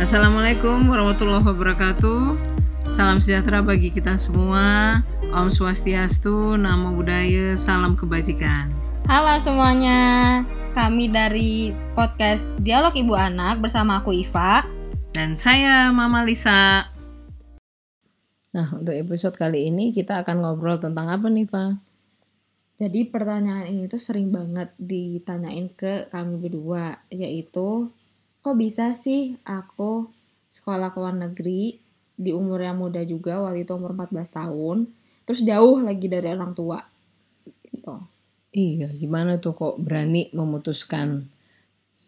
Assalamualaikum warahmatullahi wabarakatuh. Salam sejahtera bagi kita semua. Om Swastiastu, Namo Buddhaya, salam kebajikan. Halo semuanya, kami dari podcast Dialog Ibu Anak bersama aku Iva. Dan saya Mama Lisa. Nah, untuk episode kali ini kita akan ngobrol tentang apa nih, Pak? Jadi pertanyaan ini tuh sering banget ditanyain ke kami berdua, yaitu kok bisa sih aku sekolah ke luar negeri di umur yang muda juga, waktu itu umur 14 tahun, terus jauh lagi dari orang tua. Gitu. Iya, gimana tuh kok berani memutuskan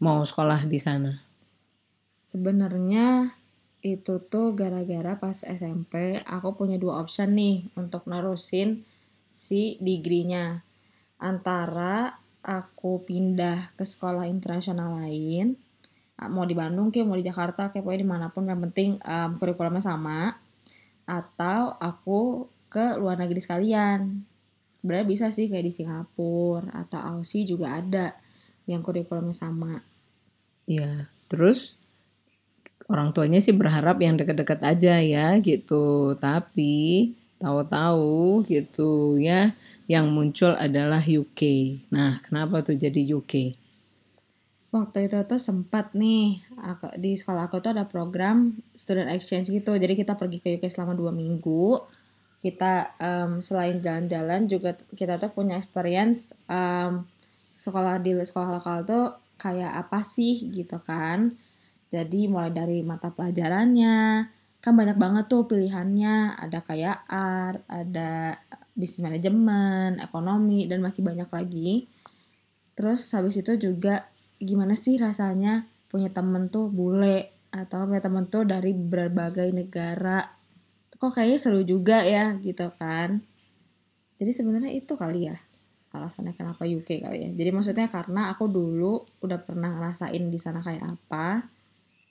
mau sekolah di sana? Sebenarnya itu tuh gara-gara pas SMP aku punya dua option nih untuk nerusin si degree-nya. Antara aku pindah ke sekolah internasional lain, mau di Bandung kayak mau di Jakarta kayak pokoknya di mana pun yang penting um, kurikulumnya sama, atau aku ke luar negeri sekalian. Sebenarnya bisa sih kayak di Singapura atau Aussie juga ada yang kurikulumnya sama. Iya, terus orang tuanya sih berharap yang dekat-dekat aja ya gitu. Tapi tahu-tahu gitu ya yang muncul adalah UK. Nah, kenapa tuh jadi UK? Waktu itu tuh sempat nih aku, di sekolah aku tuh ada program student exchange gitu. Jadi kita pergi ke UK selama dua minggu. Kita um, selain jalan-jalan juga kita tuh punya experience um, sekolah di sekolah lokal tuh kayak apa sih gitu kan. Jadi mulai dari mata pelajarannya, kan banyak banget tuh pilihannya. Ada kayak art, ada bisnis manajemen, ekonomi, dan masih banyak lagi. Terus habis itu juga gimana sih rasanya punya temen tuh bule atau punya temen tuh dari berbagai negara. Kok kayaknya seru juga ya gitu kan. Jadi sebenarnya itu kali ya alasannya kenapa UK kali ya. Jadi maksudnya karena aku dulu udah pernah ngerasain di sana kayak apa.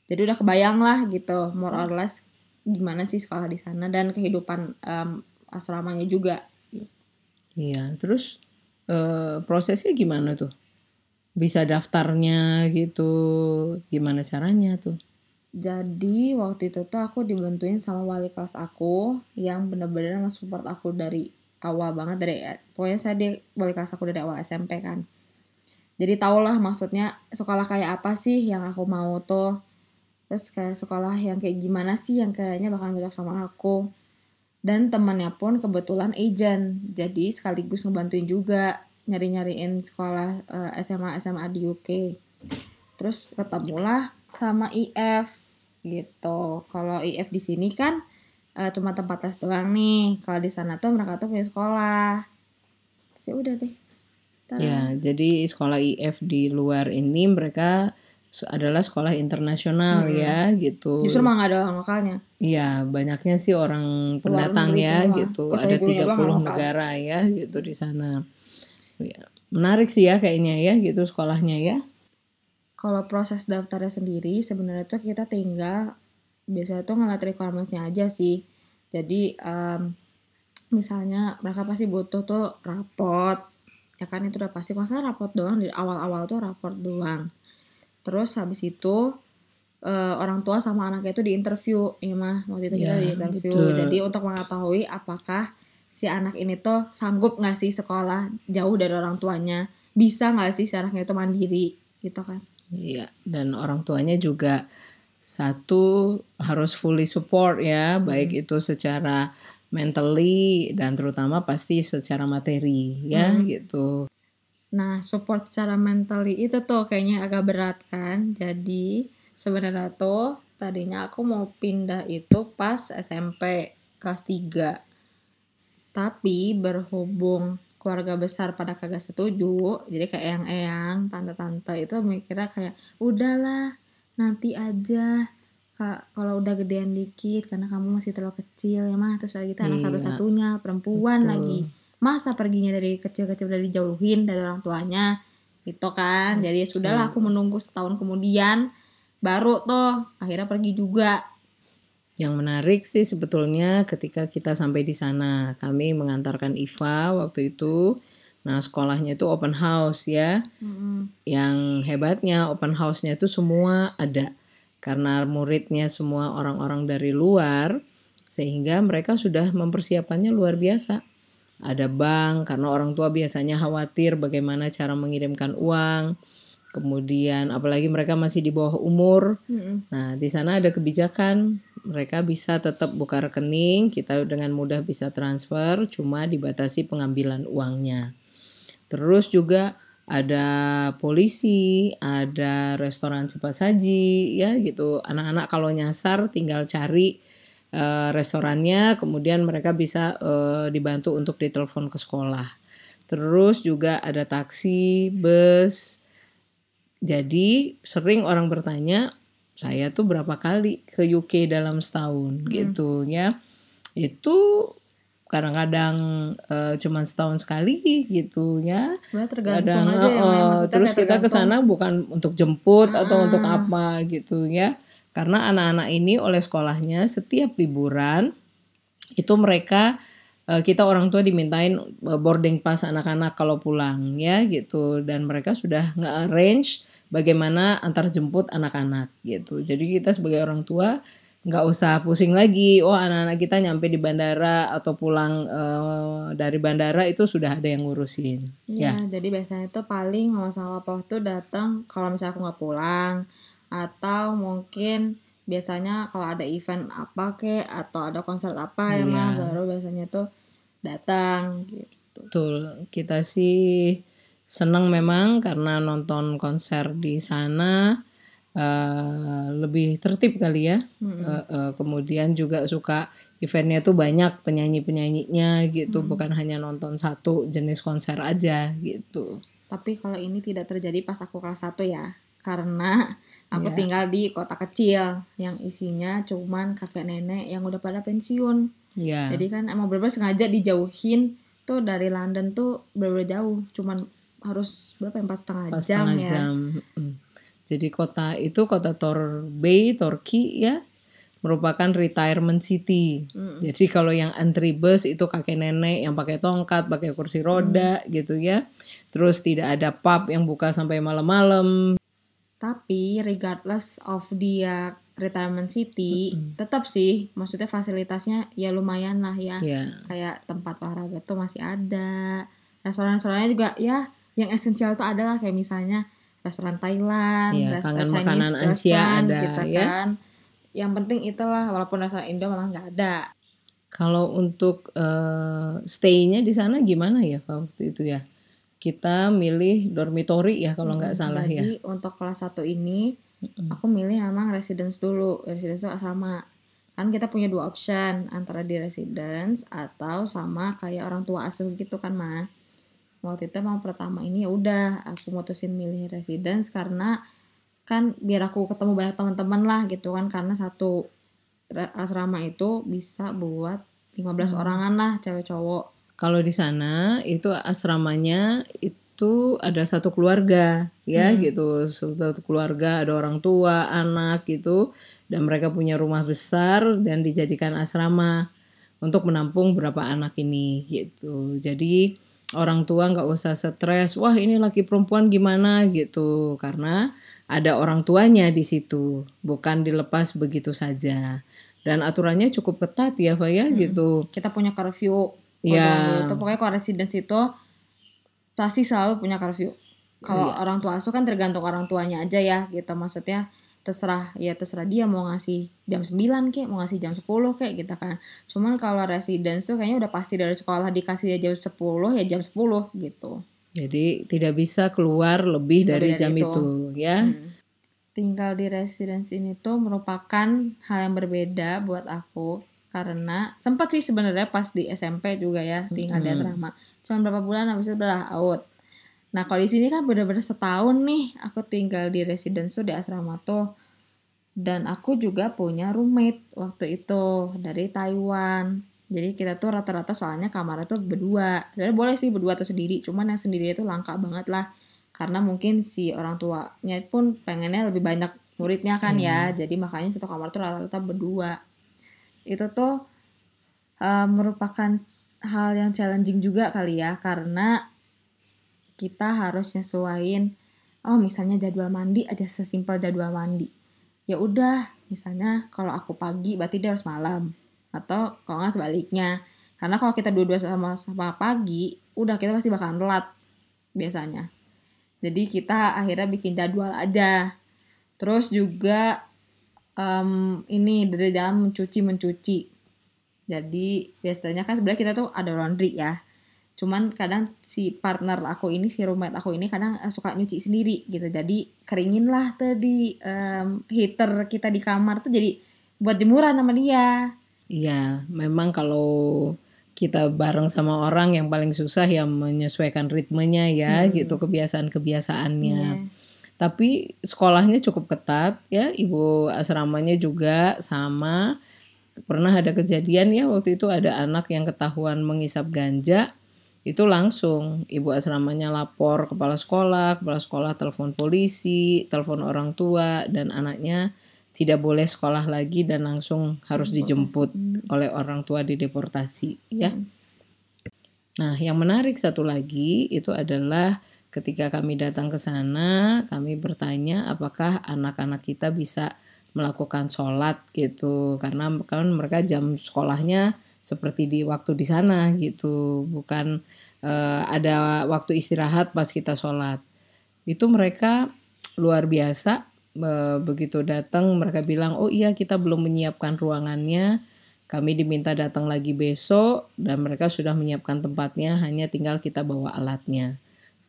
Jadi udah kebayang lah gitu, more or less gimana sih sekolah di sana dan kehidupan um, asramanya juga. Iya, terus uh, prosesnya gimana tuh? Bisa daftarnya gitu, gimana caranya tuh? Jadi waktu itu tuh aku dibantuin sama wali kelas aku yang bener-bener nge-support aku dari awal banget dari pokoknya saya di wali kelas aku dari awal SMP kan. Jadi tau lah maksudnya sekolah kayak apa sih yang aku mau tuh. Terus kayak sekolah yang kayak gimana sih yang kayaknya bakal cocok sama aku dan temannya pun kebetulan agent jadi sekaligus ngebantuin juga nyari-nyariin sekolah uh, SMA SMA di UK terus ketemulah sama IF gitu kalau IF di sini kan uh, cuma tempat les doang nih kalau di sana tuh mereka tuh punya sekolah terus ya udah deh Tara. ya jadi sekolah IF di luar ini mereka adalah sekolah internasional hmm. ya gitu. Justru mah gak ada orang lokalnya. Iya, banyaknya sih orang pendatang ya semua. gitu. Kita ada 30 negara ya gitu di sana. Ya, menarik sih ya kayaknya ya gitu sekolahnya ya. Kalau proses daftarnya sendiri sebenarnya tuh kita tinggal biasanya tuh ngeliat requirements-nya aja sih. Jadi um, misalnya mereka pasti butuh tuh raport ya kan itu udah pasti masalah raport doang di awal-awal tuh raport doang terus habis itu uh, orang tua sama anaknya itu diinterview ya mah waktu itu ya, kita diinterview betul. jadi untuk mengetahui apakah si anak ini tuh sanggup nggak sih sekolah jauh dari orang tuanya bisa nggak sih si anaknya itu mandiri gitu kan iya dan orang tuanya juga satu harus fully support ya hmm. baik itu secara mentally dan terutama pasti secara materi ya hmm. gitu Nah, support secara mentally itu tuh kayaknya agak berat kan. Jadi, sebenarnya tuh tadinya aku mau pindah itu pas SMP kelas 3. Tapi berhubung keluarga besar pada kagak setuju, jadi kayak eyang-eyang, tante-tante itu mikirnya kayak udahlah, nanti aja. Kak kalau udah gedean dikit karena kamu masih terlalu kecil ya mah. Terus lagi kita anak iya, satu-satunya perempuan Betul. lagi. Masa perginya dari kecil-kecil udah dijauhin dari orang tuanya? Gitu kan. Jadi ya sudahlah aku menunggu setahun kemudian baru tuh akhirnya pergi juga yang menarik sih sebetulnya ketika kita sampai di sana kami mengantarkan Iva waktu itu nah sekolahnya itu open house ya mm-hmm. yang hebatnya open house-nya itu semua ada karena muridnya semua orang-orang dari luar sehingga mereka sudah mempersiapkannya luar biasa. Ada bank karena orang tua biasanya khawatir bagaimana cara mengirimkan uang. Kemudian apalagi mereka masih di bawah umur. Mm-mm. Nah, di sana ada kebijakan mereka bisa tetap buka rekening, kita dengan mudah bisa transfer, cuma dibatasi pengambilan uangnya. Terus juga ada polisi, ada restoran cepat saji, ya gitu. Anak-anak kalau nyasar tinggal cari eh, restorannya, kemudian mereka bisa eh, dibantu untuk ditelepon ke sekolah. Terus juga ada taksi, bus. Jadi sering orang bertanya, saya tuh berapa kali ke UK dalam setahun gitu ya. Itu kadang-kadang eh, cuman setahun sekali gitu ya. Tergantung Kadang aja ya, Maya. eh, terus kita ke sana bukan untuk jemput atau Ah. untuk apa gitu ya. Karena anak-anak ini oleh sekolahnya setiap liburan itu mereka kita orang tua dimintain eh, boarding pass anak-anak kalau pulang ya gitu dan mereka sudah nge-arrange bagaimana antar jemput anak-anak gitu. Jadi kita sebagai orang tua nggak usah pusing lagi. Oh anak-anak kita nyampe di bandara atau pulang eh, dari bandara itu sudah ada yang ngurusin. Ya. Iya, jadi biasanya tuh paling mama sama papa tuh datang kalau misalnya aku nggak pulang atau mungkin biasanya kalau ada event apa kek atau ada konser apa ya Iya. mah baru biasanya tuh datang gitu. Betul, kita sih senang memang karena nonton konser di sana eh, lebih tertib kali ya. Mm-mm. Eh, eh, kemudian juga suka eventnya tuh banyak penyanyi-penyanyinya gitu, bukan hanya nonton satu jenis konser aja gitu. Tapi kalau ini tidak terjadi pas aku kelas 1 ya. Karena aku Iya. tinggal di kota kecil yang isinya cuman kakek nenek yang udah pada pensiun. Ya, Jadi kan emang bener-bener sengaja dijauhin tuh dari London tuh bener-bener jauh. Cuman harus berapa ya, empat setengah jam setengah ya. jam. Mm. Jadi kota itu kota Torbay, Turki ya, merupakan retirement city. Mm. Jadi kalau yang antri bus itu kakek nenek yang pakai tongkat, pakai kursi roda gitu ya. Terus tidak ada pub yang buka sampai malam-malam. Tapi regardless of dia retirement city, tetap sih maksudnya fasilitasnya ya lumayan lah ya. Ya, Kayak tempat olahraga tuh masih ada. Restoran-restorannya juga ya yang esensial tuh adalah kayak misalnya restoran Thailand, Iya, res- kangen Chinese makanan Asia ada, gitu ya. kan. Yang penting itulah walaupun restoran Indo memang nggak ada. kalau untuk eh, stay-nya di sana gimana ya Pak waktu itu ya? Kita milih dormitory ya kalau nggak salah ya. Jadi untuk kelas 1 ini aku milih memang residence dulu. Residence itu asrama. Kan kita punya dua option antara di residence atau sama kayak orang tua asuh gitu kan, Ma. Waktu itu emang pertama ini ya udah aku mutusin milih residence karena kan biar aku ketemu banyak teman-teman lah gitu kan karena satu asrama itu bisa buat 15 orangan lah cewek cowok. Kalau di sana itu asramanya itu ada satu keluarga ya gitu, satu keluarga ada orang tua, anak gitu dan mereka punya rumah besar dan dijadikan asrama untuk menampung berapa anak ini gitu. Jadi orang tua nggak usah stres, wah ini laki perempuan gimana gitu karena ada orang tuanya di situ, bukan dilepas begitu saja. Dan aturannya cukup ketat ya, Pak ya gitu. Kita punya curfew. Dulu tuh pokoknya kalau residence itu pasti selalu punya curfew. Kalau Iya. orang tua asuh kan tergantung orang tuanya aja ya gitu maksudnya terserah ya terserah dia mau ngasih jam 9 kek, mau ngasih jam 10 kek gitu kan. Cuman kalau residence tuh kayaknya udah pasti dari sekolah dikasih ya jam 10 ya jam 10 gitu. Jadi tidak bisa keluar lebih dari, dari jam itu. itu, ya. Hmm. Tinggal di residence ini tuh merupakan hal yang berbeda buat aku karena sempat sih sebenarnya pas di SMP juga ya tinggal di Hmm. asrama. Cuman berapa bulan habis itu udah out. Nah kalau di sini kan bener-bener setahun nih aku tinggal di residence tuh di asrama tuh dan aku juga punya roommate waktu itu dari Taiwan. Jadi kita tuh rata-rata soalnya kamarnya tuh berdua. Sebenarnya boleh sih berdua atau sendiri, cuman yang sendiri itu langka banget lah. Karena mungkin si orang tuanya pun pengennya lebih banyak muridnya kan ya. Jadi makanya satu kamar tuh rata-rata berdua. Itu tuh eh, merupakan hal yang challenging juga kali ya karena kita harus nyesuaiin oh misalnya jadwal mandi aja sesimpel jadwal mandi. Ya udah misalnya kalau aku pagi berarti dia harus malam atau kalau nggak sebaliknya. Karena kalau kita dua-dua sama sama pagi udah kita pasti bakalan telat biasanya. Jadi kita akhirnya bikin jadwal aja. Terus juga em, ini dari dalam mencuci mencuci jadi biasanya kan sebenarnya kita tuh ada laundry ya cuman kadang si partner aku ini si roommate aku ini kadang eh, suka nyuci sendiri gitu jadi keringin lah tuh di em, heater kita di kamar tuh jadi buat jemuran sama dia Iya, memang kalau kita bareng sama orang yang paling susah ya menyesuaikan ritmenya ya Hmm. gitu kebiasaan-kebiasaannya. Iya. Tapi sekolahnya cukup ketat ya, ibu asramanya juga sama. Pernah ada kejadian ya waktu itu ada anak yang ketahuan mengisap ganja, itu langsung ibu asramanya lapor kepala sekolah, kepala sekolah telepon polisi, telepon orang tua dan anaknya tidak boleh sekolah lagi dan langsung harus dijemput oleh orang tua dideportasi ya. Nah, yang menarik satu lagi itu adalah ketika kami datang ke sana, kami bertanya apakah anak-anak kita bisa melakukan sholat gitu, karena kan mereka jam sekolahnya seperti di waktu di sana gitu, bukan eh, ada waktu istirahat pas kita sholat. Itu mereka luar biasa eh, begitu datang mereka bilang oh iya kita belum menyiapkan ruangannya. Kami diminta datang lagi besok. Dan mereka sudah menyiapkan tempatnya hanya tinggal kita bawa alatnya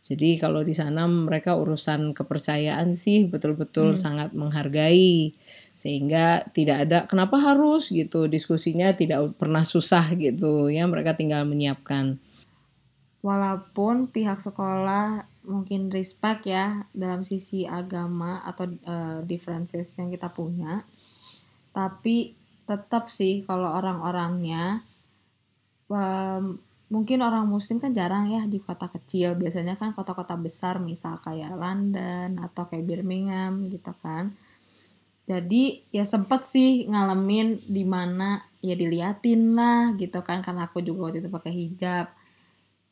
jadi kalau di sana mereka urusan kepercayaan sih betul-betul sangat menghargai. Sehingga tidak ada kenapa harus gitu? Diskusinya tidak pernah susah gitu. Ya mereka tinggal menyiapkan. Walaupun pihak sekolah mungkin respect ya dalam sisi agama atau eh, differences yang kita punya tapi tetap sih kalau orang-orangnya mungkin orang muslim kan jarang ya di kota kecil. Biasanya kan kota-kota besar misal kayak London atau kayak Birmingham gitu kan. Jadi ya sempet sih ngalamin di mana ya diliatin lah gitu kan karena aku juga waktu itu pakai hijab.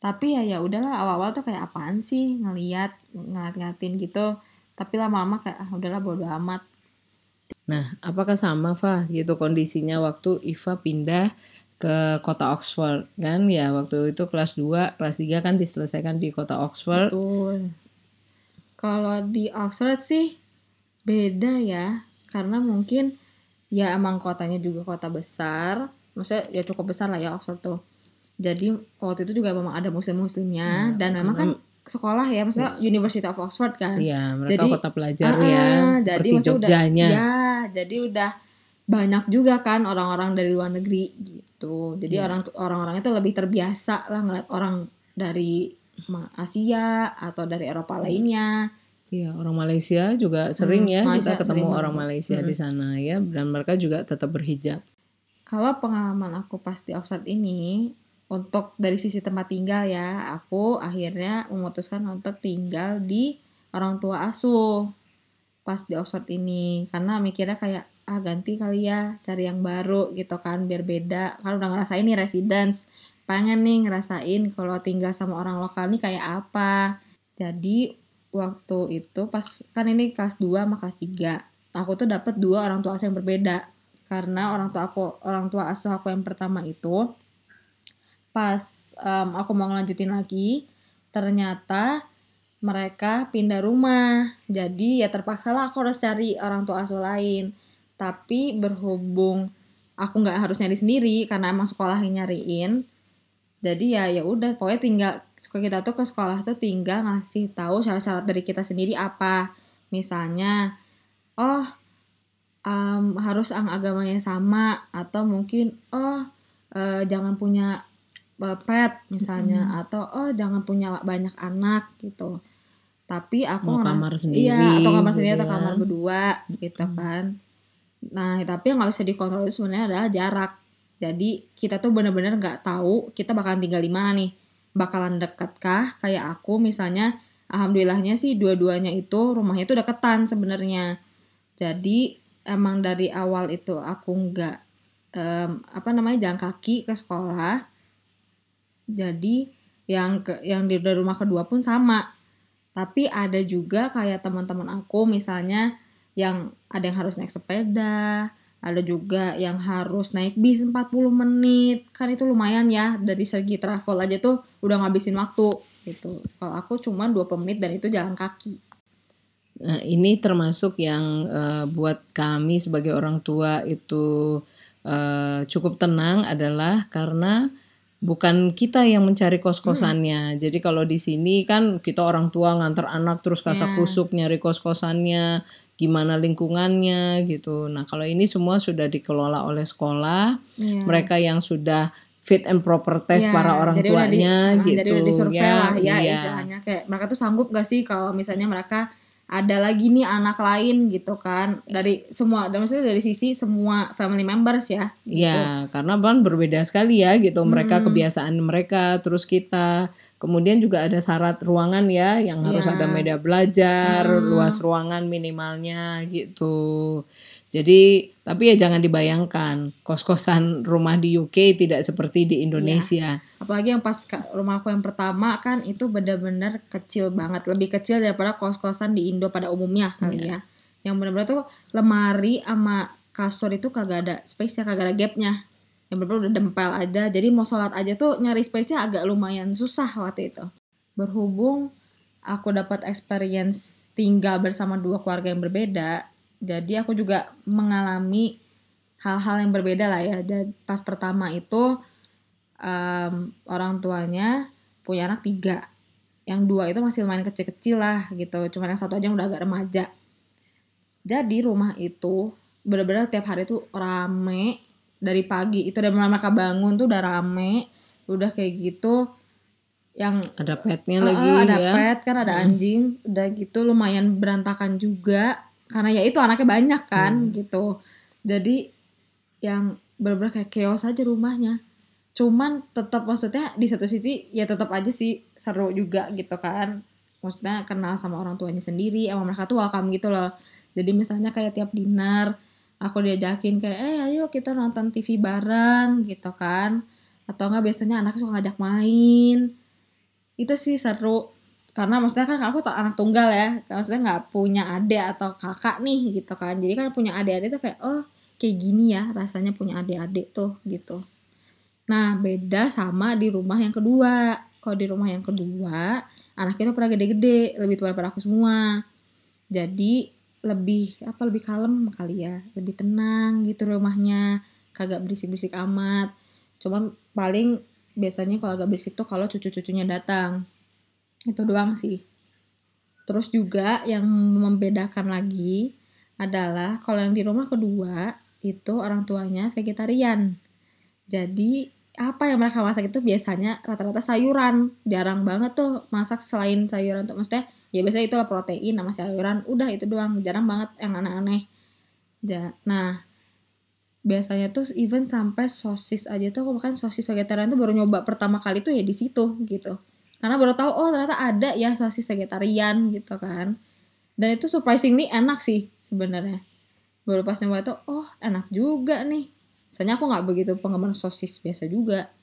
Tapi ya ya udahlah awal-awal tuh kayak apaan sih ngeliat ngeliat-ngeliatin gitu. Tapi lama-lama kayak ah udahlah bodo amat. Nah, apakah sama Fah gitu kondisinya waktu Iva pindah ke kota Oxford kan? Ya waktu itu kelas 2, kelas 3 kan diselesaikan di kota Oxford. betul. Kalau di Oxford sih beda ya. Karena mungkin ya emang kotanya juga kota besar. Maksudnya ya cukup besar lah ya Oxford tuh. Jadi waktu itu juga memang ada muslim-muslimnya Ya, dan memang kan sekolah ya maksudnya University of Oxford kan. Iya, mereka Jadi, kota pelajar Ah, ya, jadi seperti udah- Jogjanya. ya, jadi udah banyak juga kan orang-orang dari luar negeri gitu. Jadi Iya. orang orang-orang itu lebih terbiasa lah ngeliat orang dari Asia atau dari Eropa lainnya. Iya, orang Malaysia juga sering Hmm, ya Malaysia kita ketemu sering orang banget. Malaysia di sana ya dan mereka juga tetap berhijab. Kalau pengalaman aku pas di Oxford ini untuk dari sisi tempat tinggal ya, aku akhirnya memutuskan untuk tinggal di orang tua asuh pas di Oxford ini karena mikirnya kayak ah ganti kali ya cari yang baru gitu kan biar beda. Kan udah ngerasain nih residence. Pengen nih ngerasain kalau tinggal sama orang lokal nih kayak apa. Jadi waktu itu pas kan ini kelas 2 sama kelas 3 aku tuh dapet dua orang tua asuh yang berbeda. Karena orang tua aku orang tua asuh aku yang pertama itu pas em, aku mau ngelanjutin lagi ternyata mereka pindah rumah. Jadi ya terpaksa lah aku harus cari orang tua asuh lain tapi berhubung aku nggak harus nyari sendiri karena emang sekolah yang nyariin jadi ya ya udah pokoknya tinggal kita tuh ke sekolah tuh tinggal ngasih tahu syarat-syarat dari kita sendiri apa. Misalnya oh em, harus ang agamanya sama atau mungkin oh eh, jangan punya eh, pet misalnya atau oh jangan punya banyak anak gitu. Tapi aku Mau kamar sendiri, iya atau kamar sendiri gitu atau kamar ya. berdua gitu kan nah tapi yang nggak bisa dikontrol itu sebenarnya adalah jarak. Jadi kita tuh bener-bener nggak tahu kita bakalan tinggal di mana nih. Bakalan deket kah? Kayak aku misalnya alhamdulillahnya sih dua-duanya itu rumahnya itu deketan sebenarnya. Jadi emang dari awal itu aku nggak em, apa namanya jalan kaki ke sekolah. Jadi yang ke yang di rumah kedua pun sama. Tapi ada juga kayak teman-teman aku misalnya yang ada yang harus naik sepeda ada juga yang harus naik bis 40 menit. Kan itu lumayan ya dari segi travel aja tuh udah ngabisin waktu gitu. Kalau aku cuma 20 menit dan itu jalan kaki. Nah, ini termasuk yang uh, buat kami sebagai orang tua itu uh, cukup tenang adalah karena bukan kita yang mencari kos-kosannya. Hmm. Jadi kalau di sini kan kita orang tua ngantar anak terus kasak yeah. kusuk nyari kos-kosannya, gimana lingkungannya gitu. Nah, kalau ini semua sudah dikelola oleh sekolah. Yeah. Mereka yang sudah fit and proper test yeah, para orang jadi tuanya udah di, gitu. Jadi udah disurvey ya, lah ya iya. istilahnya kayak mereka tuh sanggup gak sih kalau misalnya mereka ada lagi nih anak lain gitu kan dari semua dan maksudnya dari sisi semua family members ya gitu. ya karena kan berbeda sekali ya gitu mereka hmm. kebiasaan mereka terus kita kemudian juga ada syarat ruangan ya yang harus ya. ada media belajar hmm. luas ruangan minimalnya gitu jadi tapi ya jangan dibayangkan kos-kosan rumah di UK tidak seperti di Indonesia. Iya. Apalagi yang pas rumahku yang pertama kan itu benar-benar kecil banget, lebih kecil daripada kos-kosan di Indo pada umumnya kali iya. ya. Yang benar-benar tuh lemari sama kasur itu kagak ada space ya, kagak ada gapnya. Yang benar-benar udah dempel aja. Jadi mau sholat aja tuh nyari space-nya agak lumayan susah waktu itu. Berhubung aku dapat experience tinggal bersama dua keluarga yang berbeda, jadi aku juga mengalami hal-hal yang berbeda lah ya. Dan pas pertama itu um, orang tuanya punya anak tiga. Yang dua itu masih lumayan kecil-kecil lah gitu. Cuma yang satu aja yang udah agak remaja. Jadi rumah itu bener-bener tiap hari tuh rame. Dari pagi itu mulai mereka bangun tuh udah rame. Udah kayak gitu. Yang ada petnya uh, lagi ada ya. pet kan ada hmm. anjing. Udah gitu lumayan berantakan juga karena ya itu anaknya banyak kan hmm. gitu. Jadi yang benar-benar kayak chaos aja rumahnya. Cuman tetap maksudnya di satu sisi ya tetap aja sih seru juga gitu kan. Maksudnya kenal sama orang tuanya sendiri emang mereka tuh welcome gitu loh. Jadi misalnya kayak tiap dinner aku diajakin kayak eh ayo kita nonton TV bareng gitu kan. Atau enggak biasanya anaknya suka ngajak main. Itu sih seru karena maksudnya kan aku tak anak tunggal ya. Maksudnya nggak punya adik atau kakak nih gitu kan. Jadi kan punya adik-adik tuh kayak oh kayak gini ya rasanya punya adik-adik tuh gitu. Nah beda sama di rumah yang kedua. Kalau di rumah yang kedua anaknya udah pernah gede-gede lebih tua daripada aku semua. Jadi lebih apa lebih kalem kali ya. Lebih tenang gitu rumahnya. Kagak berisik-berisik amat. Cuman paling biasanya kalau agak berisik tuh kalau cucu-cucunya datang itu doang sih. Terus juga yang membedakan lagi adalah kalau yang di rumah kedua itu orang tuanya vegetarian. Jadi apa yang mereka masak itu biasanya rata-rata sayuran. Jarang banget tuh masak selain sayuran tuh maksudnya ya biasanya itu protein sama sayuran. Udah itu doang. Jarang banget yang aneh-aneh. Nah, biasanya tuh even sampai sosis aja tuh aku makan sosis vegetarian tuh baru nyoba pertama kali tuh ya di situ gitu karena baru tahu oh ternyata ada ya sosis vegetarian gitu kan. Dan itu surprisingly enak sih sebenarnya. Baru pas nyoba itu oh enak juga nih. Soalnya aku nggak begitu penggemar sosis biasa juga.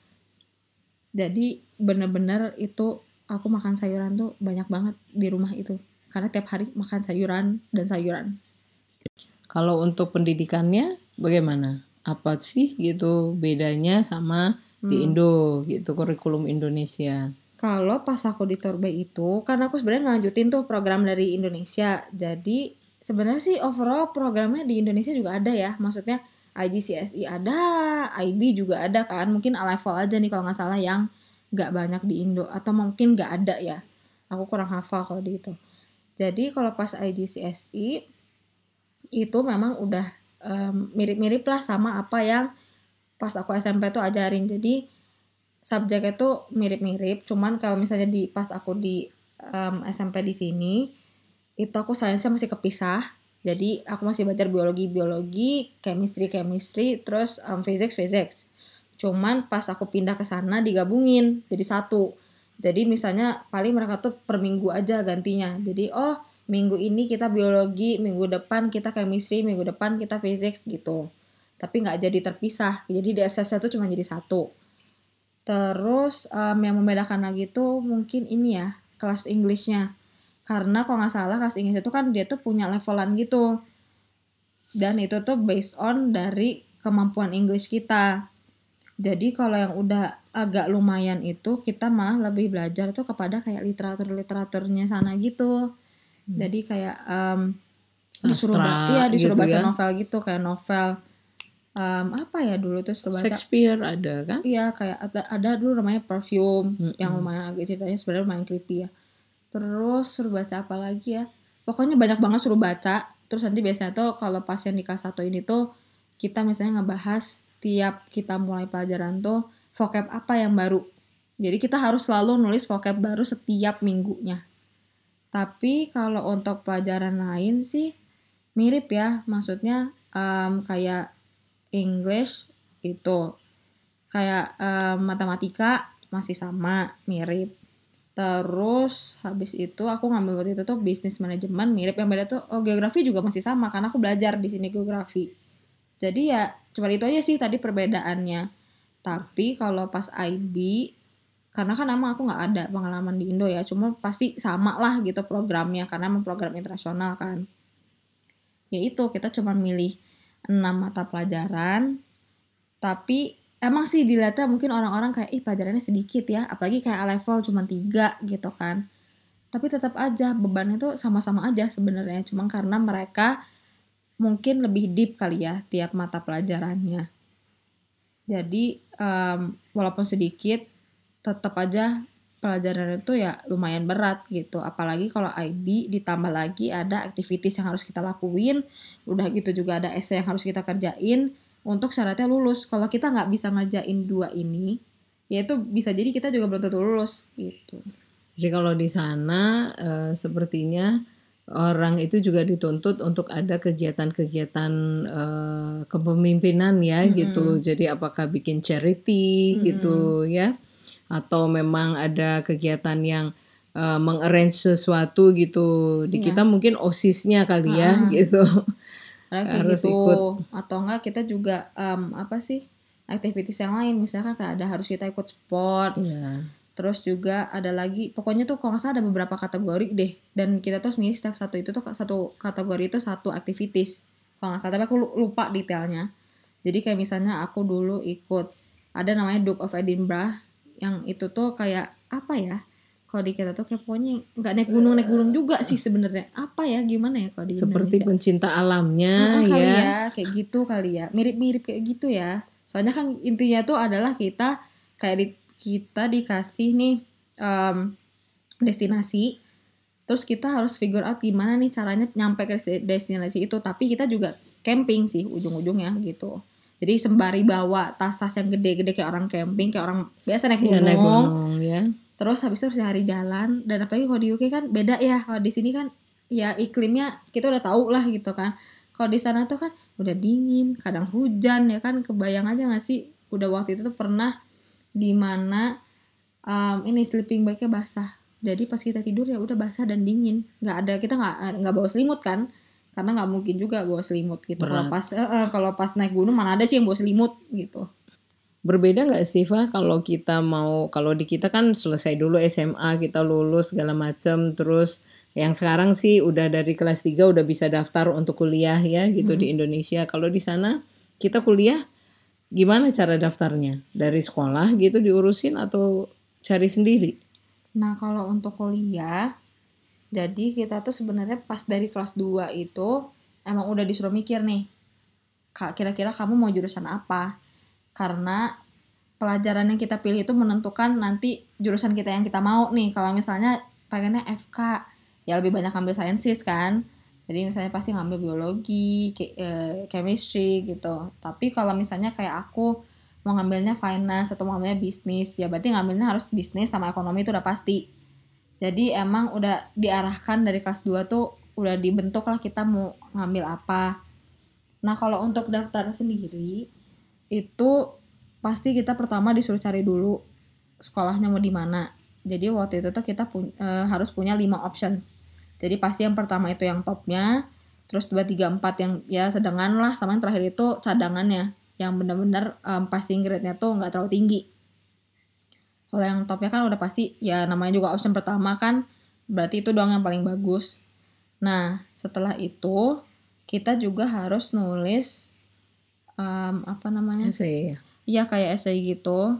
Jadi bener-bener itu aku makan sayuran tuh banyak banget di rumah itu. Karena tiap hari makan sayuran dan sayuran. Kalau untuk pendidikannya bagaimana? Apa sih gitu bedanya sama di hmm. Indo gitu kurikulum Indonesia kalau pas aku di Torbay itu karena aku sebenarnya ngelanjutin tuh program dari Indonesia. Jadi sebenarnya sih overall programnya di Indonesia juga ada ya. Maksudnya IGCSE ada IB juga ada kan. Mungkin a level aja nih kalau nggak salah yang nggak banyak di Indo atau mungkin nggak ada ya. Aku kurang hafal kalau di itu. Jadi kalau pas IGCSE itu memang udah mirip-mirip um, lah sama apa yang pas aku SMP tuh ajarin. Jadi subjek itu mirip-mirip cuman kalau misalnya di pas aku di um, SMP di sini itu aku sainsnya masih kepisah. Jadi aku masih belajar biologi biologi chemistry chemistry terus um, physics physics. Cuman pas aku pindah ke sana digabungin jadi satu. Jadi misalnya paling mereka tuh per minggu aja gantinya. Jadi oh minggu ini kita biologi minggu depan kita chemistry minggu depan kita physics gitu. Tapi nggak jadi terpisah. Jadi di SS itu cuma jadi satu Terus um, yang membedakan lagi tuh mungkin ini ya kelas Englishnya. Karena kalau nggak salah kelas Inggris itu kan dia tuh punya levelan gitu. dan itu tuh based on dari kemampuan English kita. Jadi kalau yang udah agak lumayan itu kita malah lebih belajar tuh kepada kayak literatur-literaturnya sana gitu. Jadi kayak um, disuruh Sastra ba- iya disuruh gitu baca ya. novel gitu kayak novel um, apa ya dulu tuh suruh baca Shakespeare ada kan? Iya kayak ada, ada dulu namanya perfume Mm-mm. yang lumayan agak ceritanya sebenarnya lumayan creepy ya. Terus suruh baca apa lagi ya? Pokoknya banyak banget suruh baca. Terus nanti biasanya tuh kalau pas yang di kelas 1 ini tuh kita misalnya ngebahas tiap kita mulai pelajaran tuh vocab apa yang baru. Jadi kita harus selalu nulis vocab baru setiap minggunya. Tapi kalau untuk pelajaran lain sih mirip ya. Maksudnya em, kayak English itu. Kayak em, matematika masih sama mirip. Terus habis itu aku ngambil waktu itu tuh bisnis manajemen mirip. Yang beda tuh oh geografi juga masih sama karena aku belajar di sini geografi. Jadi ya cuma itu aja sih tadi perbedaannya. Tapi kalau pas IB karena kan emang aku nggak ada pengalaman di Indo ya cuma pasti sama lah gitu programnya karena emang program internasional kan. Ya itu kita cuma milih enam mata pelajaran. Tapi emang sih dilihatnya mungkin orang-orang kayak ih pelajarannya sedikit ya. Apalagi kayak level cuma tiga gitu kan. Tapi tetap aja bebannya tuh sama-sama aja sebenarnya. Cuma karena mereka mungkin lebih deep kali ya tiap mata pelajarannya. Jadi em, walaupun sedikit tetap aja pelajaran itu ya lumayan berat gitu apalagi kalau IB ditambah lagi ada activities yang harus kita lakuin udah gitu juga ada essay yang harus kita kerjain untuk syaratnya lulus kalau kita nggak bisa ngerjain dua ini ya itu bisa jadi kita juga belum tentu lulus gitu Jadi kalau di sana eh, sepertinya orang itu juga dituntut untuk ada kegiatan-kegiatan eh, kepemimpinan ya Mm-mm. gitu. Jadi apakah bikin charity Mm-mm. gitu ya atau memang ada kegiatan yang eh, mengarrange sesuatu gitu. Di Iya. kita mungkin OSIS-nya kali ya Ah. gitu. Harus gitu ikut. atau enggak kita juga em, apa sih aktivitas yang lain misalkan kayak ada harus kita ikut sports Iya. terus juga ada lagi pokoknya tuh kalau nggak salah ada beberapa kategori deh dan kita tuh milih setiap satu itu tuh satu kategori itu satu aktivitas kalau nggak salah tapi aku lu- lupa detailnya jadi kayak misalnya aku dulu ikut ada namanya Duke of Edinburgh yang itu tuh kayak apa ya kalau di kita tuh kayak pokoknya nggak naik gunung naik gunung juga sih sebenarnya. Apa ya gimana ya kalau di Seperti Indonesia? pencinta alamnya kali ya. ya kayak gitu kali ya. Mirip-mirip kayak gitu ya. Soalnya kan intinya tuh adalah kita kayak di, kita dikasih nih em, destinasi terus kita harus figure out gimana nih caranya nyampe ke desti- destinasi itu. Tapi kita juga camping sih ujung-ujungnya gitu jadi sembari bawa tas-tas yang gede-gede kayak orang camping kayak orang biasa naik Iya gunung, naik gunung. ya. terus habis itu harus nyari jalan. Dan apalagi kalau di UK kan beda ya. Kalau di sini kan ya iklimnya kita udah tahu lah gitu kan. Kalau di sana tuh kan udah dingin kadang hujan ya kan. Kebayang aja gak sih? Udah waktu itu tuh pernah di mana um, ini sleeping bagnya basah. Jadi pas kita tidur ya udah basah dan dingin. Nggak ada kita nggak nggak bawa selimut kan karena nggak mungkin juga bawa selimut gitu kalau pas eh, kalau pas naik gunung mana ada sih yang bawa selimut gitu Berbeda nggak sih Fa kalau kita mau kalau di kita kan selesai dulu SMA kita lulus segala macam terus yang sekarang sih udah dari kelas 3 udah bisa daftar untuk kuliah ya gitu di Indonesia. Kalau di sana kita kuliah gimana cara daftarnya? Dari sekolah gitu diurusin atau cari sendiri? Nah, kalau untuk kuliah, jadi kita tuh sebenarnya pas dari kelas 2 itu emang udah disuruh mikir nih. Kira-kira kamu mau jurusan apa? Karena pelajaran yang kita pilih itu menentukan nanti jurusan kita yang kita mau nih. Kalau misalnya pengennya FK, ya lebih banyak ambil sciences kan. Jadi misalnya pasti ngambil biologi, ke- eh, chemistry gitu. Tapi kalau misalnya kayak aku mau ngambilnya finance atau mau ngambilnya bisnis, ya berarti ngambilnya harus bisnis sama ekonomi itu udah pasti. Jadi emang udah diarahkan dari kelas 2 tuh udah dibentuk lah kita mau ngambil apa. Nah kalau untuk daftar sendiri itu pasti kita pertama disuruh cari dulu sekolahnya mau di mana. Jadi waktu itu tuh kita pun- eh, harus punya 5 options. Jadi pasti yang pertama itu yang topnya, terus 2, 3, 4 yang ya sedengan lah, sama yang terakhir itu cadangannya. Yang benar-benar em, passing grade-nya tuh nggak terlalu tinggi. Kalau yang topnya kan udah pasti ya namanya juga option pertama kan berarti itu doang yang paling bagus. Nah setelah itu kita juga harus nulis em, apa namanya Essay ya. Iya kayak essay gitu.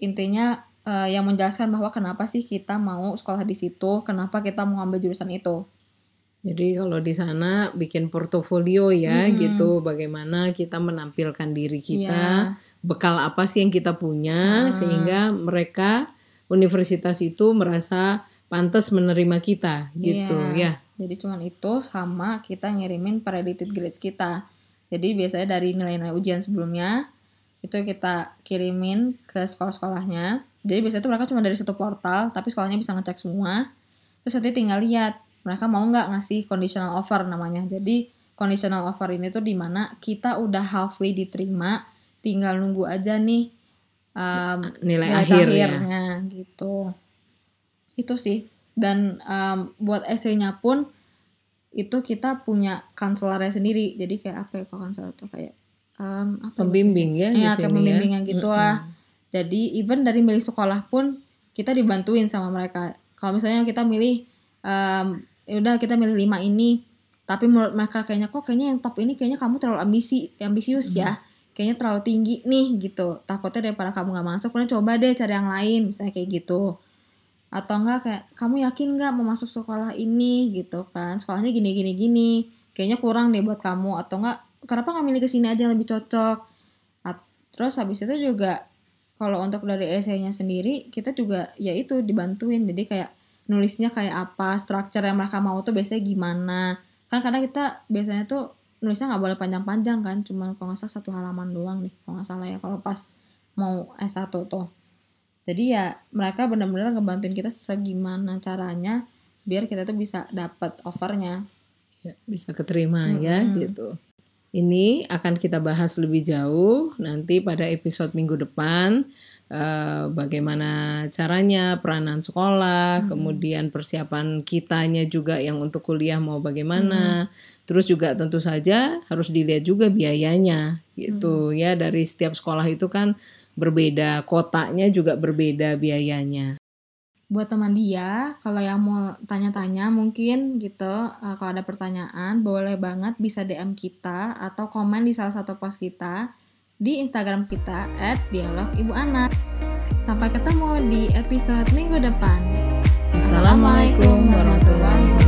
Intinya eh, yang menjelaskan bahwa kenapa sih kita mau sekolah di situ, kenapa kita mau ambil jurusan itu. Jadi kalau di sana bikin portofolio ya Mm-mm. gitu, bagaimana kita menampilkan diri kita, Iya. Bekal apa sih yang kita punya Ah. sehingga mereka universitas itu merasa pantas menerima kita gitu Iya. ya. Jadi cuman itu sama kita ngirimin predicted grades kita. Jadi biasanya dari nilai-nilai ujian sebelumnya itu kita kirimin ke sekolah-sekolahnya. Jadi biasanya tuh mereka cuma dari satu portal, tapi sekolahnya bisa ngecek semua. Terus nanti tinggal lihat mereka mau nggak ngasih conditional offer namanya. Jadi conditional offer ini tuh di mana kita udah halfway diterima, tinggal nunggu aja nih um, Nilai, nilai akhir ya. akhirnya gitu. Itu sih. Dan um, buat essay-nya pun itu kita punya konselornya sendiri. Jadi kayak apa ya kalau konselor tuh? Kayak um, apa ya Pembimbing ya Iya, kayak sini pembimbing ya. yang gitu lah. jadi even dari milih sekolah pun kita dibantuin sama mereka. Kalau misalnya kita milih um, ya udah kita milih lima ini tapi menurut mereka kayaknya kok kayaknya yang top ini kayaknya kamu terlalu ambisi ambisius ya kayaknya terlalu tinggi nih gitu. Takutnya daripada kamu nggak masuk kemudian coba deh cari yang lain misalnya kayak gitu. Atau enggak kayak kamu yakin nggak mau masuk sekolah ini? Gitu kan. Sekolahnya gini gini gini. Kayaknya kurang deh buat kamu. Atau enggak kenapa nggak milih ke sini aja yang lebih cocok? At- terus habis itu juga kalau untuk dari essay-nya sendiri kita juga ya itu dibantuin. Jadi kayak nulisnya kayak apa structure yang mereka mau tuh biasanya gimana. Kan karena kita biasanya tuh nulisnya nggak boleh panjang-panjang kan cuman kalau nggak salah satu halaman doang nih kalau nggak salah ya kalau pas mau S1 tuh jadi ya mereka benar-benar ngebantuin kita segimana caranya biar kita tuh bisa dapat offernya Ya, bisa keterima ya Mm-mm. gitu. Ini akan kita bahas lebih jauh nanti pada episode minggu depan eh, bagaimana caranya peranan sekolah, kemudian persiapan kitanya juga yang untuk kuliah mau bagaimana. Terus juga tentu saja harus dilihat juga biayanya gitu ya. Dari setiap sekolah itu kan berbeda, kotanya juga berbeda biayanya. buat teman dia kalau yang mau tanya-tanya mungkin gitu eh, kalau ada pertanyaan boleh banget bisa DM kita atau komen di salah satu post kita di Instagram kita @dialog ibu anak sampai ketemu di episode minggu depan Assalamualaikum warahmatullahi wabarakatuh.